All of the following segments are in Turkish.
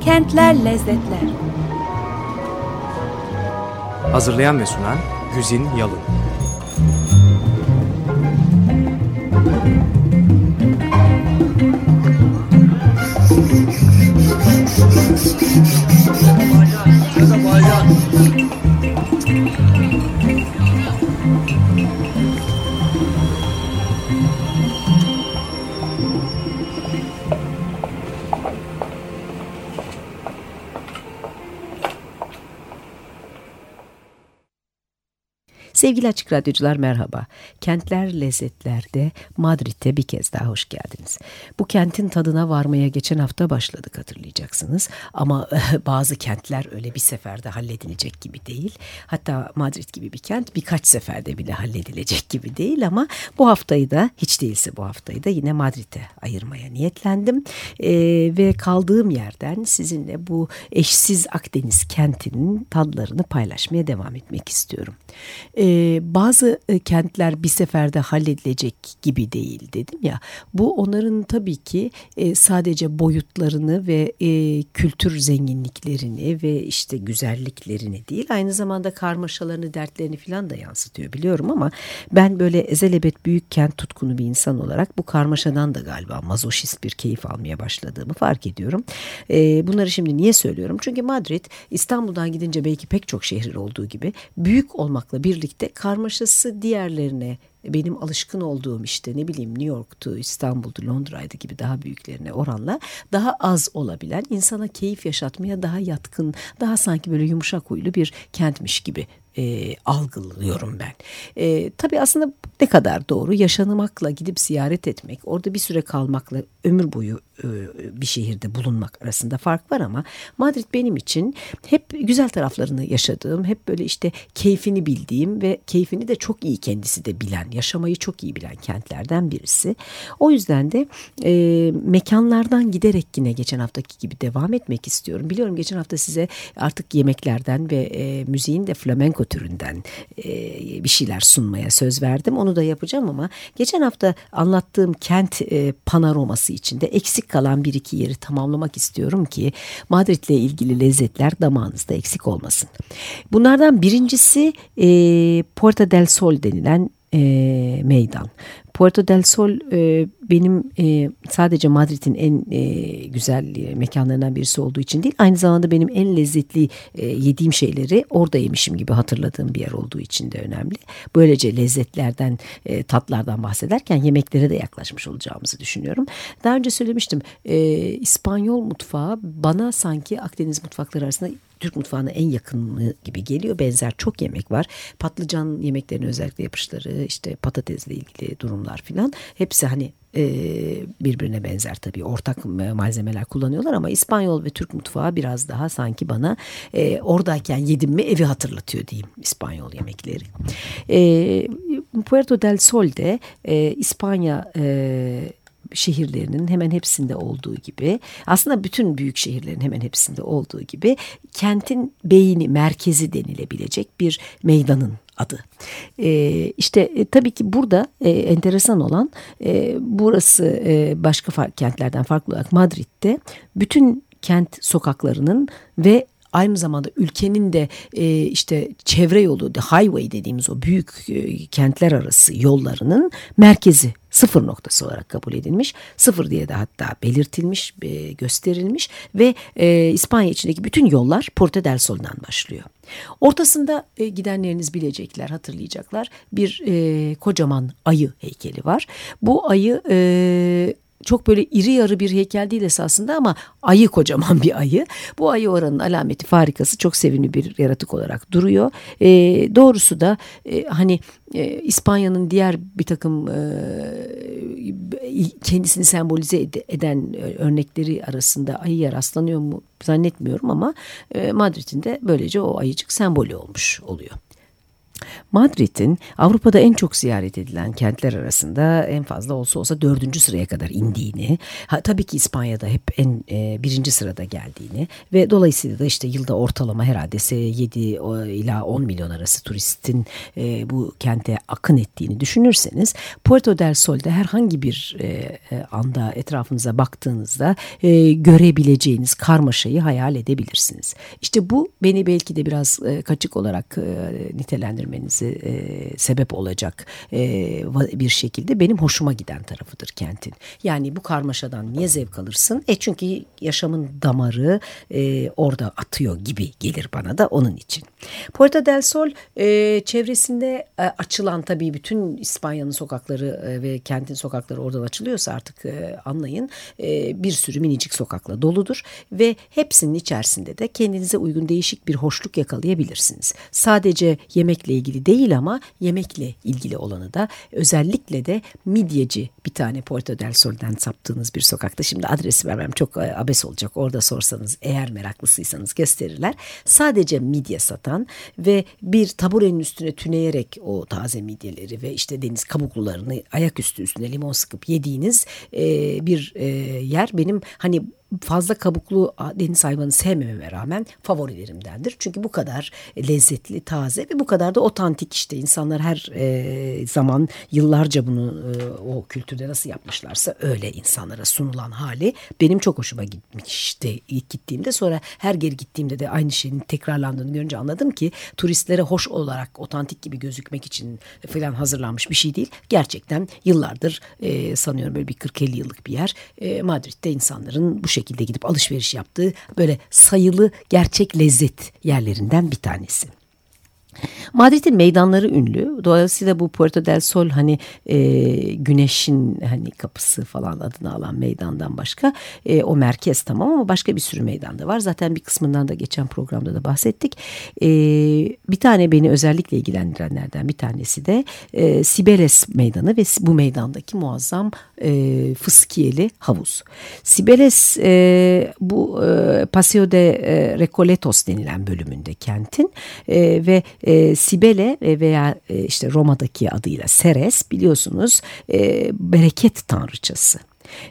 Kentler Lezzetler. Hazırlayan ve sunan Güzin Yalın Sevgili Açık Radyocular merhaba. Kentler Lezzetler'de Madrid'e bir kez daha hoş geldiniz. Bu kentin tadına varmaya geçen hafta başladık hatırlayacaksınız. Ama bazı kentler öyle bir seferde halledilecek gibi değil. Hatta Madrid gibi bir kent birkaç seferde bile halledilecek gibi değil ama bu haftayı da hiç değilse bu haftayı da yine Madrid'e ayırmaya niyetlendim. Ee, ve kaldığım yerden sizinle bu eşsiz Akdeniz kentinin tadlarını paylaşmaya devam etmek istiyorum. Ee, bazı e, kentler bir seferde halledilecek gibi değil dedim ya. Bu onların tabii ki e, sadece boyutlarını ve e, kültür zenginliklerini ve işte güzelliklerini değil aynı zamanda karmaşalarını, dertlerini falan da yansıtıyor biliyorum ama ben böyle ezelebet büyük kent tutkunu bir insan olarak bu karmaşadan da galiba mazoşist bir keyif almaya başladığımı fark ediyorum. E, bunları şimdi niye söylüyorum? Çünkü Madrid İstanbul'dan gidince belki pek çok şehir olduğu gibi büyük olmakla birlikte karmaşası diğerlerine benim alışkın olduğum işte ne bileyim New York'tu, İstanbul'du, Londra'ydı gibi daha büyüklerine oranla daha az olabilen, insana keyif yaşatmaya daha yatkın, daha sanki böyle yumuşak huylu bir kentmiş gibi e, algılıyorum ben. E, tabii aslında ne kadar doğru yaşanmakla gidip ziyaret etmek, orada bir süre kalmakla ömür boyu bir şehirde bulunmak arasında fark var ama Madrid benim için hep güzel taraflarını yaşadığım, hep böyle işte keyfini bildiğim ve keyfini de çok iyi kendisi de bilen, yaşamayı çok iyi bilen kentlerden birisi. O yüzden de e, mekanlardan giderek yine geçen haftaki gibi devam etmek istiyorum. Biliyorum geçen hafta size artık yemeklerden ve e, müziğin de flamenco türünden e, bir şeyler sunmaya söz verdim. Onu da yapacağım ama geçen hafta anlattığım kent e, panoraması içinde eksik kalan bir iki yeri tamamlamak istiyorum ki Madrid'le ilgili lezzetler damağınızda eksik olmasın. Bunlardan birincisi e, Puerta del Sol denilen e, meydan. Puerto del Sol e, benim e, sadece Madrid'in en e, güzel e, mekanlarından birisi olduğu için değil aynı zamanda benim en lezzetli e, yediğim şeyleri orada yemişim gibi hatırladığım bir yer olduğu için de önemli. Böylece lezzetlerden e, tatlardan bahsederken yemeklere de yaklaşmış olacağımızı düşünüyorum. Daha önce söylemiştim e, İspanyol mutfağı bana sanki Akdeniz mutfakları arasında Türk mutfağına en yakını gibi geliyor. Benzer çok yemek var. Patlıcan yemeklerinin özellikle yapışları, işte patatesle ilgili durumlar filan. Hepsi hani e, birbirine benzer tabii ortak malzemeler kullanıyorlar ama İspanyol ve Türk mutfağı biraz daha sanki bana e, oradayken yedim mi evi hatırlatıyor diyeyim İspanyol yemekleri. E, Puerto del Sol'de e, İspanya e, şehirlerinin hemen hepsinde olduğu gibi aslında bütün büyük şehirlerin hemen hepsinde olduğu gibi kentin beyni merkezi denilebilecek bir meydanın adı. E, işte e, tabii ki burada e, enteresan olan e, burası e, başka fark, kentlerden farklı olarak Madrid'de bütün kent sokaklarının ve aynı zamanda ülkenin de e, işte çevre yolu, highway dediğimiz o büyük e, kentler arası yollarının merkezi sıfır noktası olarak kabul edilmiş. Sıfır diye de hatta belirtilmiş, e, gösterilmiş ve e, İspanya içindeki bütün yollar Porta del Sol'dan başlıyor. Ortasında e, gidenleriniz bilecekler, hatırlayacaklar. Bir e, kocaman ayı heykeli var. Bu ayı e, çok böyle iri yarı bir heykel değil esasında ama ayı kocaman bir ayı. Bu ayı oranın alameti farikası çok sevimli bir yaratık olarak duruyor. E, doğrusu da e, hani e, İspanya'nın diğer bir takım e, kendisini sembolize ed- eden örnekleri arasında ayıya rastlanıyor mu zannetmiyorum ama e, Madrid'in de böylece o ayıcık sembolü olmuş oluyor. Madrid'in Avrupa'da en çok ziyaret edilen kentler arasında en fazla olsa olsa dördüncü sıraya kadar indiğini, ha, tabii ki İspanya'da hep en e, birinci sırada geldiğini ve dolayısıyla da işte yılda ortalama herhalde 7 ila 10 milyon arası turistin e, bu kente akın ettiğini düşünürseniz Puerto del Sol'de herhangi bir e, e anda etrafınıza baktığınızda e, görebileceğiniz karmaşayı hayal edebilirsiniz. İşte bu beni belki de biraz e, kaçık olarak e, nitelendirmenizi e, sebep olacak e, bir şekilde benim hoşuma giden tarafıdır kentin. Yani bu karmaşadan niye zevk alırsın? E çünkü yaşamın damarı e, orada atıyor gibi gelir bana da onun için. Puerto del Sol e, çevresinde e, açılan tabii bütün İspanya'nın sokakları e, ve kentin sokakları oradan açılıyorsa artık e, anlayın e, bir sürü minicik sokakla doludur ve hepsinin içerisinde de kendinize uygun değişik bir hoşluk yakalayabilirsiniz. Sadece yemekle ilgili değil ama yemekle ilgili olanı da özellikle de midyeci bir tane Puerto del Sol'den saptığınız bir sokakta. Şimdi adresi vermem çok e, abes olacak. Orada sorsanız eğer meraklısıysanız gösterirler. Sadece midye satan ve bir taburenin üstüne tüneyerek o taze midyeleri ve işte deniz kabuklularını ayaküstü üstüne limon sıkıp yediğiniz e, bir e, yer benim hani fazla kabuklu deniz hayvanı sevmememe rağmen favorilerimdendir. Çünkü bu kadar lezzetli, taze ve bu kadar da otantik işte. insanlar her e, zaman yıllarca bunu e, o kültürde nasıl yapmışlarsa öyle insanlara sunulan hali benim çok hoşuma gitmişti ilk gittiğimde. Sonra her geri gittiğimde de aynı şeyin tekrarlandığını görünce anladım ki turistlere hoş olarak otantik gibi gözükmek için falan hazırlanmış bir şey değil. Gerçekten yıllardır e, sanıyorum böyle bir 40-50 yıllık bir yer. E, Madrid'de insanların bu şekilde şekilde gidip alışveriş yaptığı böyle sayılı gerçek lezzet yerlerinden bir tanesi. Madrid'in meydanları ünlü. Dolayısıyla bu Puerto del Sol hani e, güneşin hani kapısı falan adını alan meydandan başka e, o merkez tamam ama başka bir sürü meydan da var. Zaten bir kısmından da geçen programda da bahsettik. E, bir tane beni özellikle ilgilendirenlerden bir tanesi de e, Sibeles meydanı ve bu meydandaki muazzam e, fıskiyeli havuz. Sibeles e, bu e, Paseo de e, Recoletos denilen bölümünde kentin e, ve e, Sibele veya e, işte Roma'daki adıyla Seres biliyorsunuz e, bereket tanrıçası.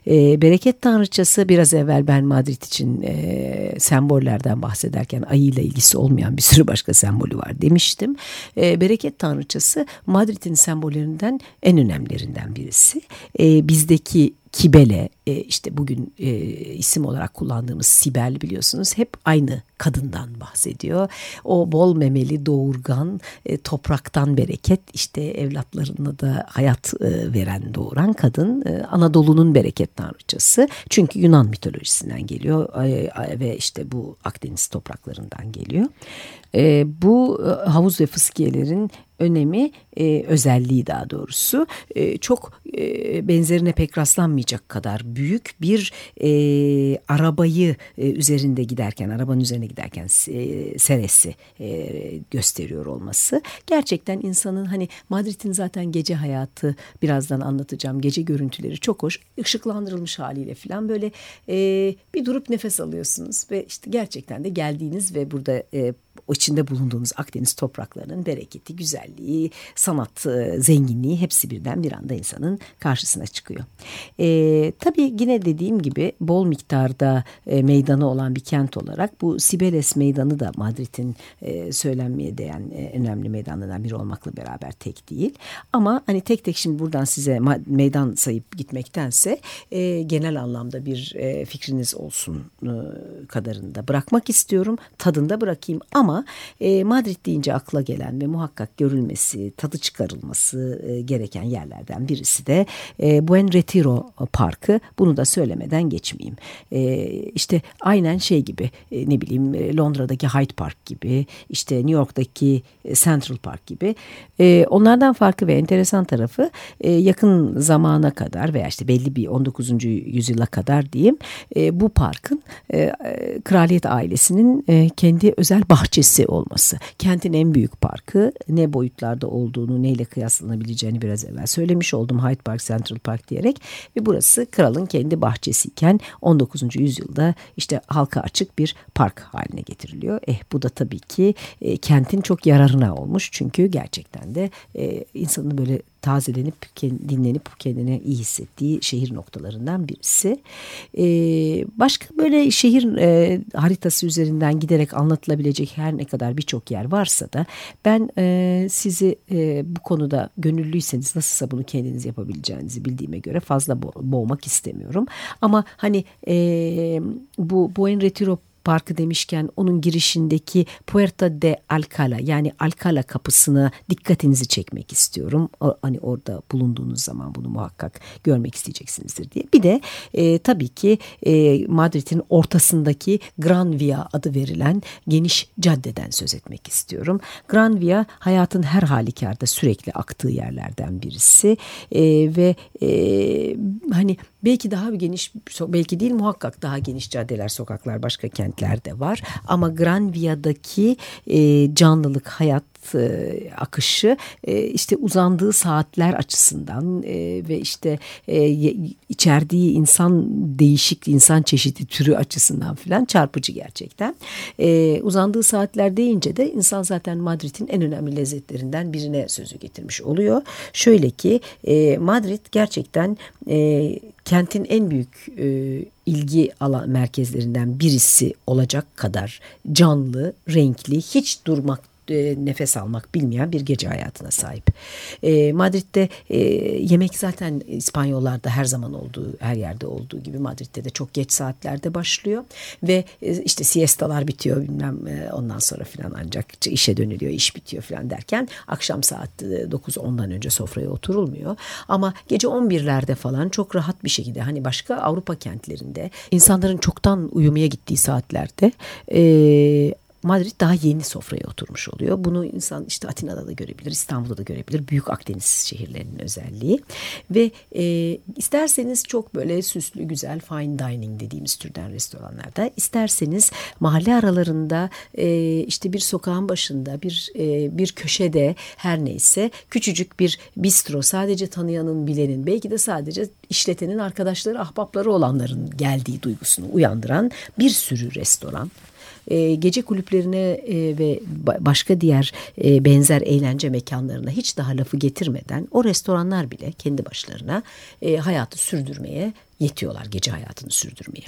E, bereket tanrıçası biraz evvel ben Madrid için e, sembollerden bahsederken ayıyla ilgisi olmayan bir sürü başka sembolü var demiştim. E, bereket tanrıçası Madrid'in sembollerinden en önemlilerinden birisi. E, bizdeki Kibele e, işte bugün e, isim olarak kullandığımız Sibel biliyorsunuz hep aynı kadından bahsediyor. O bol memeli doğurgan e, topraktan bereket işte evlatlarına da hayat veren doğuran kadın Anadolu'nun bereket tanrıçası. Çünkü Yunan mitolojisinden geliyor ve işte bu Akdeniz topraklarından geliyor. Bu havuz ve fıskiyelerin önemi, e, özelliği daha doğrusu e, çok e, benzerine pek rastlanmayacak kadar büyük bir e, arabayı e, üzerinde giderken, arabanın üzerine giderken e, seresi e, gösteriyor olması. Gerçekten insanın hani Madrid'in zaten gece hayatı birazdan anlatacağım. Gece görüntüleri çok hoş. ışıklandırılmış haliyle falan böyle e, bir durup nefes alıyorsunuz ve işte gerçekten de geldiğiniz ve burada e, içinde bulunduğunuz Akdeniz topraklarının bereketi, güzelliği, sanat e, zenginliği hepsi birden bir anda insanın karşısına çıkıyor. E, tabii yine dediğim gibi bol miktarda e, meydanı olan bir kent olarak bu Sibeles meydanı da Madrid'in e, söylenmeye değen e, önemli meydanlarından biri olmakla beraber tek değil. Ama hani tek tek şimdi buradan size meydan sayıp gitmektense e, genel anlamda bir e, fikriniz olsun e, kadarında bırakmak istiyorum. Tadında bırakayım ama e, Madrid deyince akla gelen ve muhakkak görülmesi, tadı çıkarılması e, gereken yerlerden birisi de e, Buen Retiro Parkı. Bunu da söylemeden geçmeyeyim. E, işte aynen şey gibi e, ne bileyim Londra'daki Hyde Park gibi işte New York'taki Central Park gibi. Onlardan farkı ve enteresan tarafı yakın zamana kadar veya işte belli bir 19. yüzyıla kadar diyeyim bu parkın e, kraliyet ailesinin kendi özel bahçe bahçesi olması. Kentin en büyük parkı ne boyutlarda olduğunu neyle kıyaslanabileceğini biraz evvel söylemiş oldum Hyde Park Central Park diyerek ve burası kralın kendi bahçesiyken 19. yüzyılda işte halka açık bir park haline getiriliyor. Eh bu da tabii ki e, kentin çok yararına olmuş çünkü gerçekten de e, insanın böyle tazelenip dinlenip kendine iyi hissettiği şehir noktalarından birisi. Ee, başka böyle şehir e, haritası üzerinden giderek anlatılabilecek her ne kadar birçok yer varsa da ben e, sizi e, bu konuda gönüllüyseniz nasılsa bunu kendiniz yapabileceğinizi bildiğime göre fazla bo boğmak istemiyorum. Ama hani e, bu Buen Retiro Parkı demişken onun girişindeki Puerta de Alcala yani Alcala kapısına dikkatinizi çekmek istiyorum. O, hani orada bulunduğunuz zaman bunu muhakkak görmek isteyeceksinizdir diye. Bir de e, tabii ki e, Madrid'in ortasındaki Gran Via adı verilen geniş caddeden söz etmek istiyorum. Gran Via hayatın her halükarda sürekli aktığı yerlerden birisi e, ve e, hani belki daha geniş belki değil muhakkak daha geniş caddeler sokaklar başka kentlerde var. Ama Gran Via'daki e, canlılık e, akışı e, işte uzandığı saatler açısından e, ve işte içerdiği insan değişik insan çeşidi türü açısından filan çarpıcı gerçekten. Uzandığı saatler deyince de insan zaten Madrid'in en önemli lezzetlerinden birine sözü getirmiş oluyor. Şöyle ki Madrid gerçekten kentin en büyük ilgi alan merkezlerinden birisi olacak kadar canlı, renkli, hiç durmak e, nefes almak bilmeyen bir gece hayatına sahip. E, Madrid'de e, yemek zaten İspanyollarda her zaman olduğu, her yerde olduğu gibi Madrid'de de çok geç saatlerde başlıyor ve e, işte siestalar bitiyor bilmem e, ondan sonra filan ancak işe dönülüyor, iş bitiyor filan derken akşam saat 9-10'dan önce sofraya oturulmuyor. Ama gece 11'lerde falan çok rahat bir şekilde hani başka Avrupa kentlerinde insanların çoktan uyumaya gittiği saatlerde e, Madrid daha yeni sofraya oturmuş oluyor. Bunu insan işte Atina'da da görebilir, İstanbul'da da görebilir. Büyük Akdeniz şehirlerinin özelliği. Ve e, isterseniz çok böyle süslü, güzel fine dining dediğimiz türden restoranlarda, isterseniz mahalle aralarında e, işte bir sokağın başında, bir e, bir köşede her neyse küçücük bir bistro sadece tanıyanın, bilenin, belki de sadece işletenin arkadaşları, ahbapları olanların geldiği duygusunu uyandıran bir sürü restoran e, gece kulüplerine e, ve başka diğer e, benzer eğlence mekanlarına hiç daha lafı getirmeden o restoranlar bile kendi başlarına e, hayatı sürdürmeye yetiyorlar gece hayatını sürdürmeye.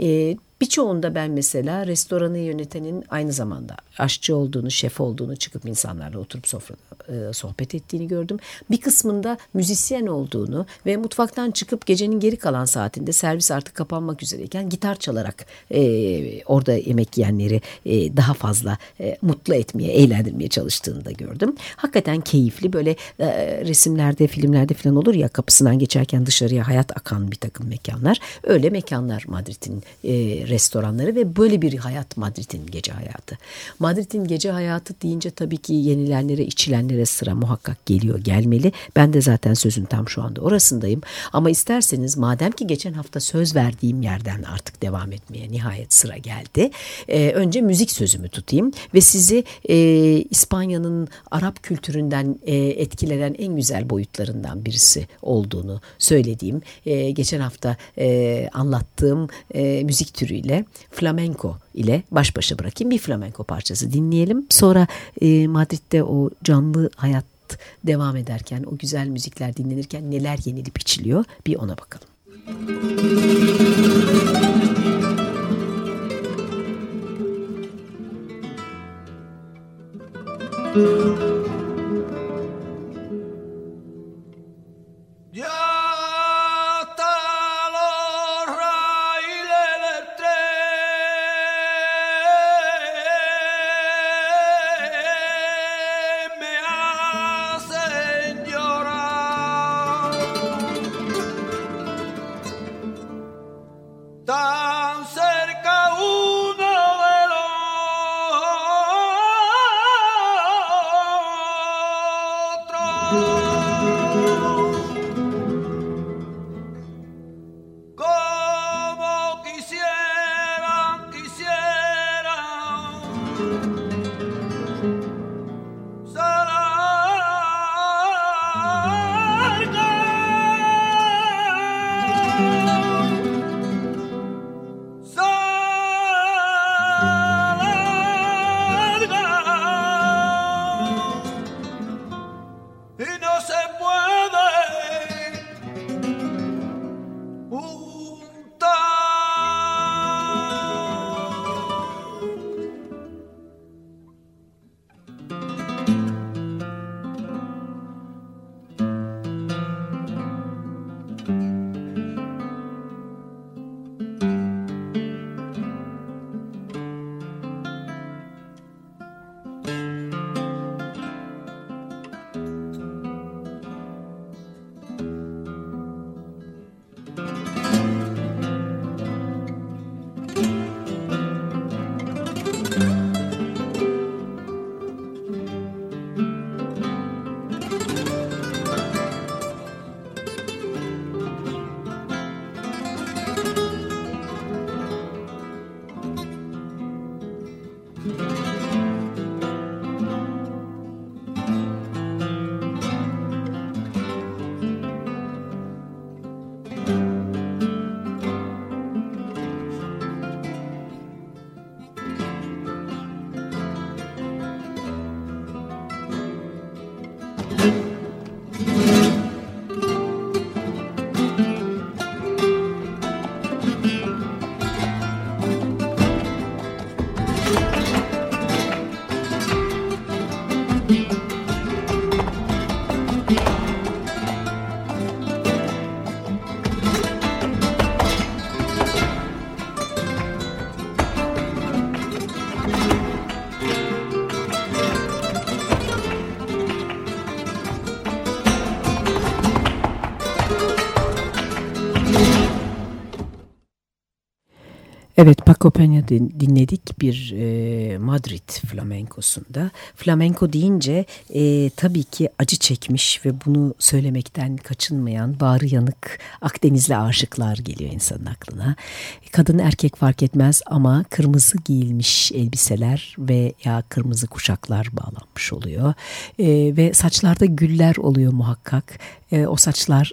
E, Birçoğunda ben mesela restoranı yönetenin aynı zamanda aşçı olduğunu, şef olduğunu çıkıp insanlarla oturup sofrada e, sohbet ettiğini gördüm. Bir kısmında müzisyen olduğunu ve mutfaktan çıkıp gecenin geri kalan saatinde servis artık kapanmak üzereyken gitar çalarak e, orada yemek yiyenleri e, daha fazla e, mutlu etmeye, eğlendirmeye çalıştığını da gördüm. Hakikaten keyifli böyle e, resimlerde, filmlerde falan olur ya kapısından geçerken dışarıya hayat akan bir takım mekanlar. Öyle mekanlar Madrid'in e, restoranları ve böyle bir hayat Madrid'in gece hayatı. Madrid'in gece hayatı deyince tabii ki yenilenlere, içilenlere sıra muhakkak geliyor, gelmeli. Ben de zaten sözün tam şu anda orasındayım. Ama isterseniz madem ki geçen hafta söz verdiğim yerden artık devam etmeye nihayet sıra geldi. Ee, önce müzik sözümü tutayım ve sizi e, İspanya'nın Arap kültüründen e, etkilenen en güzel boyutlarından birisi olduğunu söylediğim, e, geçen hafta e, anlattığım e, müzik türü türüyle flamenco ile baş başa bırakayım. Bir flamenco parçası dinleyelim. Sonra e, Madrid'de o canlı hayat devam ederken, o güzel müzikler dinlenirken neler yenilip içiliyor bir ona bakalım. Müzik Evet Paco Peña dinledik bir e, Madrid flamenkosunda. Flamenko deyince e, tabii ki acı çekmiş ve bunu söylemekten kaçınmayan bağrı yanık Akdenizli aşıklar geliyor insanın aklına. Kadın erkek fark etmez ama kırmızı giyilmiş elbiseler ve ya kırmızı kuşaklar bağlanmış oluyor. E, ve saçlarda güller oluyor muhakkak. E, o saçlar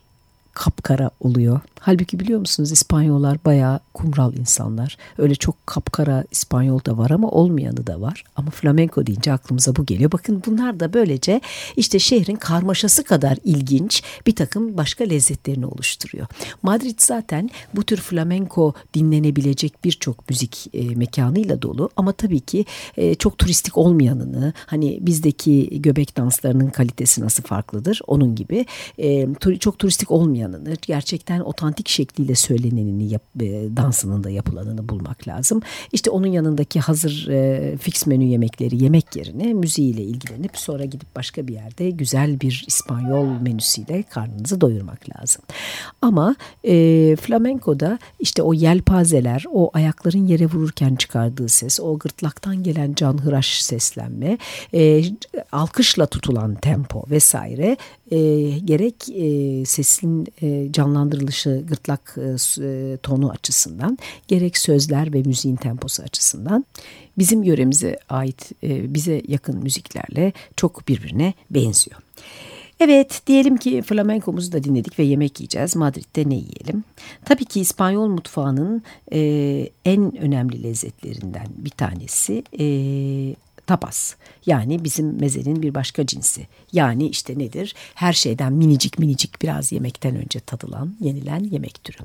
kapkara oluyor. Halbuki biliyor musunuz İspanyollar bayağı kumral insanlar. Öyle çok kapkara İspanyol da var ama olmayanı da var. Ama flamenco deyince aklımıza bu geliyor. Bakın bunlar da böylece işte şehrin karmaşası kadar ilginç bir takım başka lezzetlerini oluşturuyor. Madrid zaten bu tür flamenco dinlenebilecek birçok müzik e, mekanıyla dolu. Ama tabii ki e, çok turistik olmayanını hani bizdeki göbek danslarının kalitesi nasıl farklıdır onun gibi e, çok turistik olmayanını gerçekten otantik romantik şekliyle söylenenini yap, e, dansının da yapılanını bulmak lazım. İşte onun yanındaki hazır e, fix menü yemekleri yemek yerine müziğiyle ilgilenip sonra gidip başka bir yerde güzel bir İspanyol menüsüyle karnınızı doyurmak lazım. Ama e, flamenkoda işte o yelpazeler, o ayakların yere vururken çıkardığı ses, o gırtlaktan gelen canhıraş seslenme, e, alkışla tutulan tempo vesaire e, gerek e, sesin e, canlandırılışı gırtlak e, e, tonu açısından gerek sözler ve müziğin temposu açısından bizim yöremize ait e, bize yakın müziklerle çok birbirine benziyor. Evet diyelim ki flamenkomuzu da dinledik ve yemek yiyeceğiz. Madrid'de ne yiyelim? Tabii ki İspanyol mutfağının e, en önemli lezzetlerinden bir tanesi e, tapas. Yani bizim mezenin bir başka cinsi. Yani işte nedir? Her şeyden minicik minicik biraz yemekten önce tadılan, yenilen yemek türü.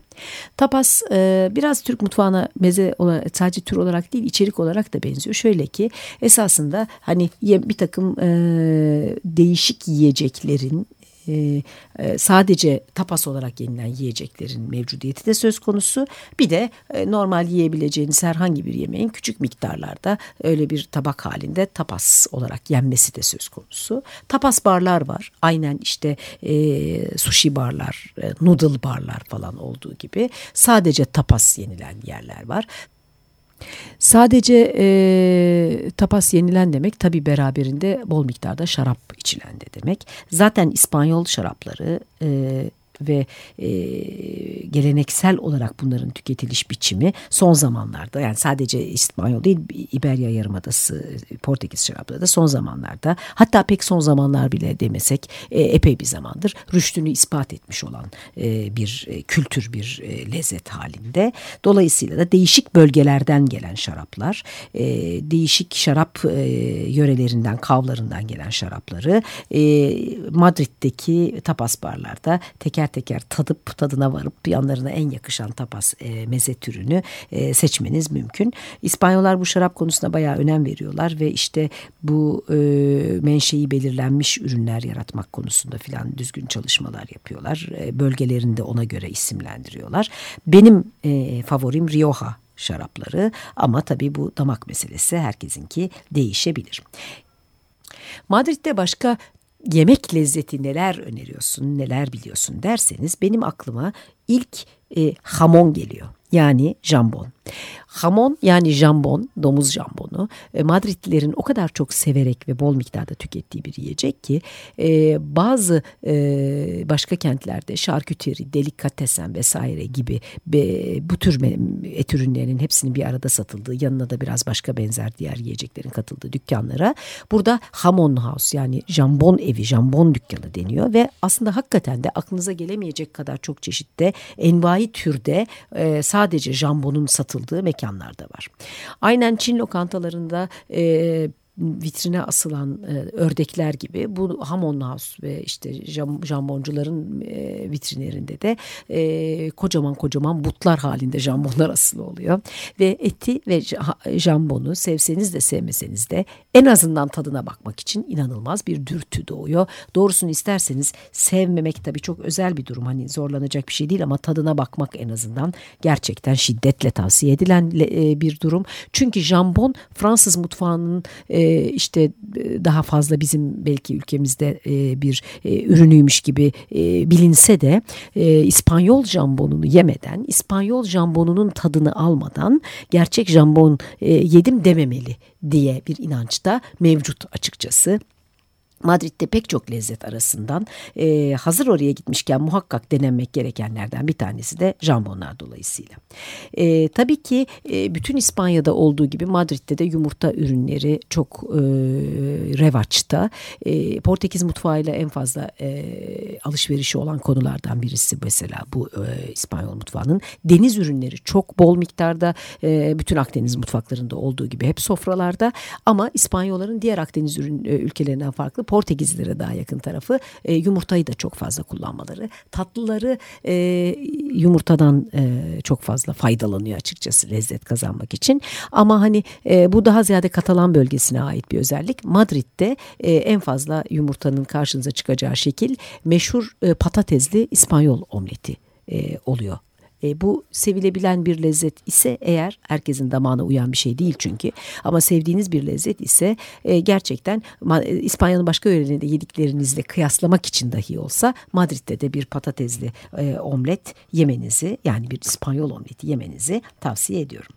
Tapas e, biraz Türk mutfağına meze olarak, sadece tür olarak değil içerik olarak da benziyor. Şöyle ki esasında hani bir takım e, değişik yiyeceklerin e, e, sadece tapas olarak yenilen yiyeceklerin mevcudiyeti de söz konusu. Bir de e, normal yiyebileceğiniz herhangi bir yemeğin küçük miktarlarda öyle bir tabak halinde tapas olarak yenmesi de söz konusu. Tapas barlar var. Aynen işte e, sushi barlar, e, noodle barlar falan olduğu gibi sadece tapas yenilen yerler var. Sadece e, tapas yenilen demek tabi beraberinde bol miktarda şarap içilen de demek. Zaten İspanyol şarapları e, ve e, geleneksel olarak bunların tüketiliş biçimi son zamanlarda yani sadece İspanyol değil İberya Yarımadası Portekiz şarapları da son zamanlarda hatta pek son zamanlar bile demesek e, epey bir zamandır rüştünü ispat etmiş olan e, bir e, kültür bir e, lezzet halinde. Dolayısıyla da değişik bölgelerden gelen şaraplar e, değişik şarap e, yörelerinden kavlarından gelen şarapları e, Madrid'deki tapas barlarda teker teker tadıp tadına varıp yanlarına en yakışan tapas e, meze türünü e, seçmeniz mümkün. İspanyollar bu şarap konusuna bayağı önem veriyorlar ve işte bu e, menşei belirlenmiş ürünler yaratmak konusunda filan düzgün çalışmalar yapıyorlar. E, bölgelerini de ona göre isimlendiriyorlar. Benim e, favorim Rioja şarapları ama tabii bu damak meselesi herkesinki değişebilir. Madrid'de başka yemek lezzeti neler öneriyorsun, neler biliyorsun derseniz benim aklıma ilk e, hamon geliyor. Yani jambon. Hamon yani jambon, domuz jambonu e, Madridlilerin o kadar çok severek ve bol miktarda tükettiği bir yiyecek ki e, bazı e, başka kentlerde şarküteri, delikatesen vesaire gibi be, bu tür et ürünlerinin hepsinin bir arada satıldığı yanına da biraz başka benzer diğer yiyeceklerin katıldığı dükkanlara burada hamon house yani jambon evi, jambon dükkanı deniyor ve aslında hakikaten de aklınıza gelemeyecek kadar çok çeşitte envai türde e, sadece jambonun satıldığı mekanlar da var. Aynen Çin lokantalarında e, vitrine asılan e, ördekler gibi bu Hamon House ve işte jam, jamboncuların e, vitrinlerinde de e, kocaman kocaman butlar halinde jambonlar asılı oluyor. Ve eti ve jambonu sevseniz de sevmeseniz de en azından tadına bakmak için inanılmaz bir dürtü doğuyor. Doğrusunu isterseniz sevmemek tabii çok özel bir durum. Hani zorlanacak bir şey değil ama tadına bakmak en azından gerçekten şiddetle tavsiye edilen e, bir durum. Çünkü jambon Fransız mutfağının e, e, işte daha fazla bizim belki ülkemizde e, bir e, ürünüymüş gibi e, bilinse de e, İspanyol jambonunu yemeden, İspanyol jambonunun tadını almadan gerçek jambon e, yedim dememeli diye bir inanç da mevcut açıkçası. Madrid'de pek çok lezzet arasından e, hazır oraya gitmişken muhakkak denenmek gerekenlerden bir tanesi de jambonlar dolayısıyla. E, tabii ki e, bütün İspanya'da olduğu gibi Madrid'de de yumurta ürünleri çok e, revaçta. E, Portekiz mutfağıyla en fazla e, alışverişi olan konulardan birisi mesela bu e, İspanyol mutfağının. Deniz ürünleri çok bol miktarda e, bütün Akdeniz mutfaklarında olduğu gibi hep sofralarda ama İspanyolların diğer Akdeniz ürün, e, ülkelerinden farklı Portekizlilere daha yakın tarafı e, yumurtayı da çok fazla kullanmaları. Tatlıları e, yumurtadan e, çok fazla faydalanıyor açıkçası lezzet kazanmak için. Ama hani e, bu daha ziyade Katalan bölgesine ait bir özellik. Madrid'de e, en fazla yumurtanın karşınıza çıkacağı şekil meşhur e, patatesli İspanyol omleti e, oluyor e, bu sevilebilen bir lezzet ise eğer herkesin damağına uyan bir şey değil çünkü ama sevdiğiniz bir lezzet ise e, gerçekten e, İspanya'nın başka yörelerinde yediklerinizle kıyaslamak için dahi olsa Madrid'de de bir patatesli e, omlet yemenizi yani bir İspanyol omleti yemenizi tavsiye ediyorum.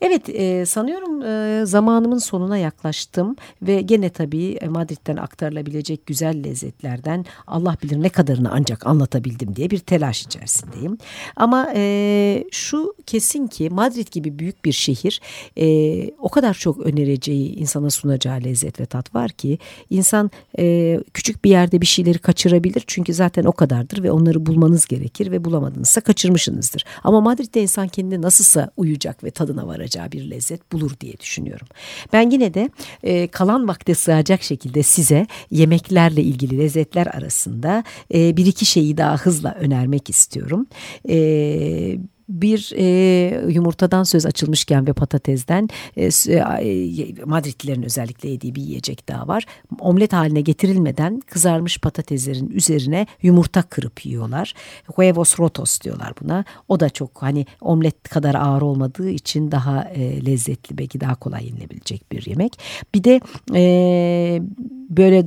Evet e, sanıyorum e, zamanımın sonuna yaklaştım ve gene tabii e, Madrid'den aktarılabilecek güzel lezzetlerden Allah bilir ne kadarını ancak anlatabildim diye bir telaş içerisindeyim. Ama e, şu kesin ki Madrid gibi büyük bir şehir e, o kadar çok önereceği insana sunacağı lezzet ve tat var ki insan e, küçük bir yerde bir şeyleri kaçırabilir çünkü zaten o kadardır ve onları bulmanız gerekir ve bulamadınızsa kaçırmışsınızdır. Ama Madrid'de insan kendine nasılsa uyacak ve tadına varacak sığacağı bir lezzet bulur diye düşünüyorum. Ben yine de e, kalan vakte sığacak şekilde size yemeklerle ilgili lezzetler arasında e, bir iki şeyi daha hızla önermek istiyorum. E, bir e, yumurtadan söz açılmışken ve patatesden e, e, Madridlilerin özellikle yediği bir yiyecek daha var. Omlet haline getirilmeden kızarmış patateslerin üzerine yumurta kırıp yiyorlar. Huevos rotos diyorlar buna. O da çok hani omlet kadar ağır olmadığı için daha e, lezzetli belki daha kolay yenilebilecek bir yemek. Bir de e, böyle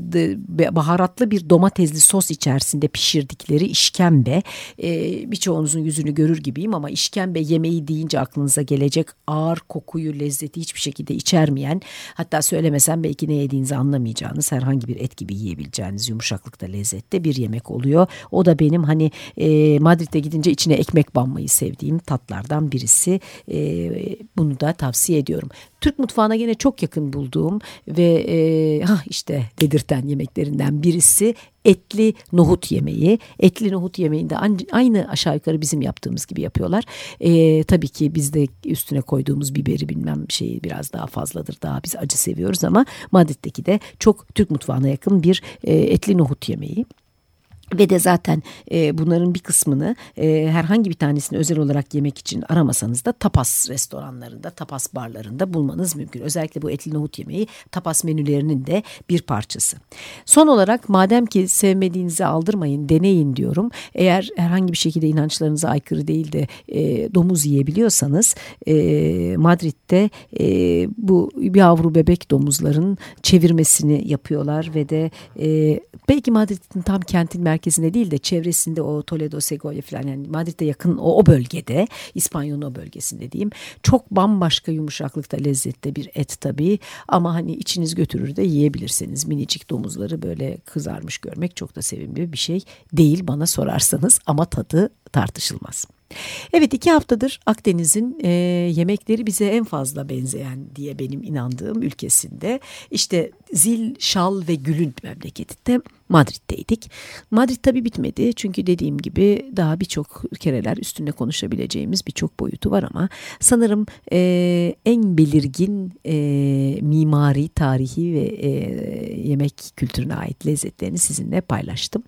baharatlı bir domatesli sos içerisinde pişirdikleri işkembe. E, birçoğunuzun yüzünü görür gibiyim ama işkembe yemeği deyince aklınıza gelecek ağır kokuyu, lezzeti hiçbir şekilde içermeyen hatta söylemesem belki ne yediğinizi anlamayacağınız herhangi bir et gibi yiyebileceğiniz yumuşaklıkta lezzette bir yemek oluyor. O da benim hani e, Madrid'e gidince içine ekmek banmayı sevdiğim tatlardan birisi. E, bunu da tavsiye ediyorum. Türk mutfağına yine çok yakın bulduğum ve e, ha işte dedirten yemeklerinden birisi etli nohut yemeği. Etli nohut yemeğinde aynı aşağı yukarı bizim yaptığımız gibi yapıyorlar. E, tabii ki bizde üstüne koyduğumuz biberi bilmem şeyi biraz daha fazladır. Daha biz acı seviyoruz ama Madrid'deki de çok Türk mutfağına yakın bir e, etli nohut yemeği. Ve de zaten e, bunların bir kısmını e, herhangi bir tanesini özel olarak yemek için aramasanız da tapas restoranlarında, tapas barlarında bulmanız mümkün. Özellikle bu etli nohut yemeği tapas menülerinin de bir parçası. Son olarak madem ki sevmediğinizi aldırmayın, deneyin diyorum. Eğer herhangi bir şekilde inançlarınıza aykırı değil de e, domuz yiyebiliyorsanız e, Madrid'de e, bu yavru bebek domuzların çevirmesini yapıyorlar ve de e, belki Madrid'in tam kentin merkezinde merkezinde değil de çevresinde o Toledo, Segovia falan yani Madrid'e yakın o, o bölgede İspanyol'un o bölgesinde diyeyim. Çok bambaşka yumuşaklıkta lezzette bir et tabii ama hani içiniz götürür de yiyebilirsiniz. Minicik domuzları böyle kızarmış görmek çok da sevimli bir şey değil bana sorarsanız ama tadı tartışılmaz. Evet iki haftadır Akdeniz'in e, yemekleri bize en fazla benzeyen diye benim inandığım ülkesinde işte zil, şal ve gülün memleketinde Madrid'deydik. Madrid tabii bitmedi çünkü dediğim gibi daha birçok kereler üstünde konuşabileceğimiz birçok boyutu var ama sanırım e, en belirgin e, mimari, tarihi ve e, yemek kültürüne ait lezzetlerini sizinle paylaştım.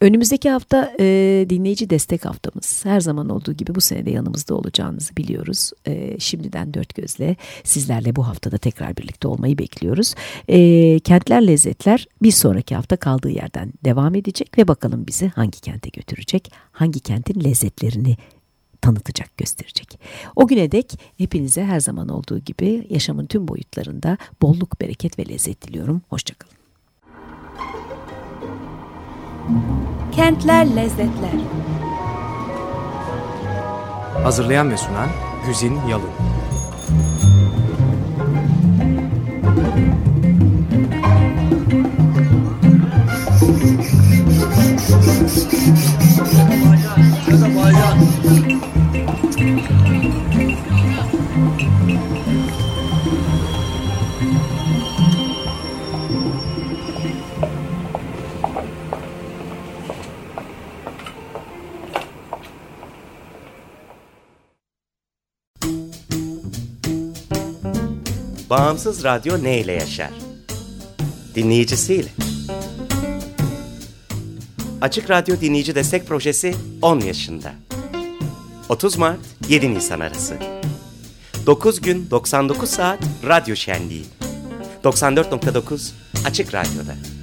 Önümüzdeki hafta e, dinleyici destek haftamız. Her zaman olduğu gibi bu sene de yanımızda olacağınızı biliyoruz. E, şimdiden dört gözle sizlerle bu haftada tekrar birlikte olmayı bekliyoruz. E, Kentler Lezzetler bir sonraki hafta kaldığı yerden devam edecek ve bakalım bizi hangi kente götürecek, hangi kentin lezzetlerini tanıtacak, gösterecek. O güne dek hepinize her zaman olduğu gibi yaşamın tüm boyutlarında bolluk, bereket ve lezzet diliyorum. Hoşçakalın. Kentler Lezzetler. Hazırlayan ve sunan Güzin Yalın Bağımsız radyo ne ile yaşar? Dinleyicisiyle. Açık Radyo Dinleyici Destek Projesi 10 yaşında. 30 Mart 7 Nisan arası. 9 gün 99 saat radyo şenliği. 94.9 Açık Radyo'da.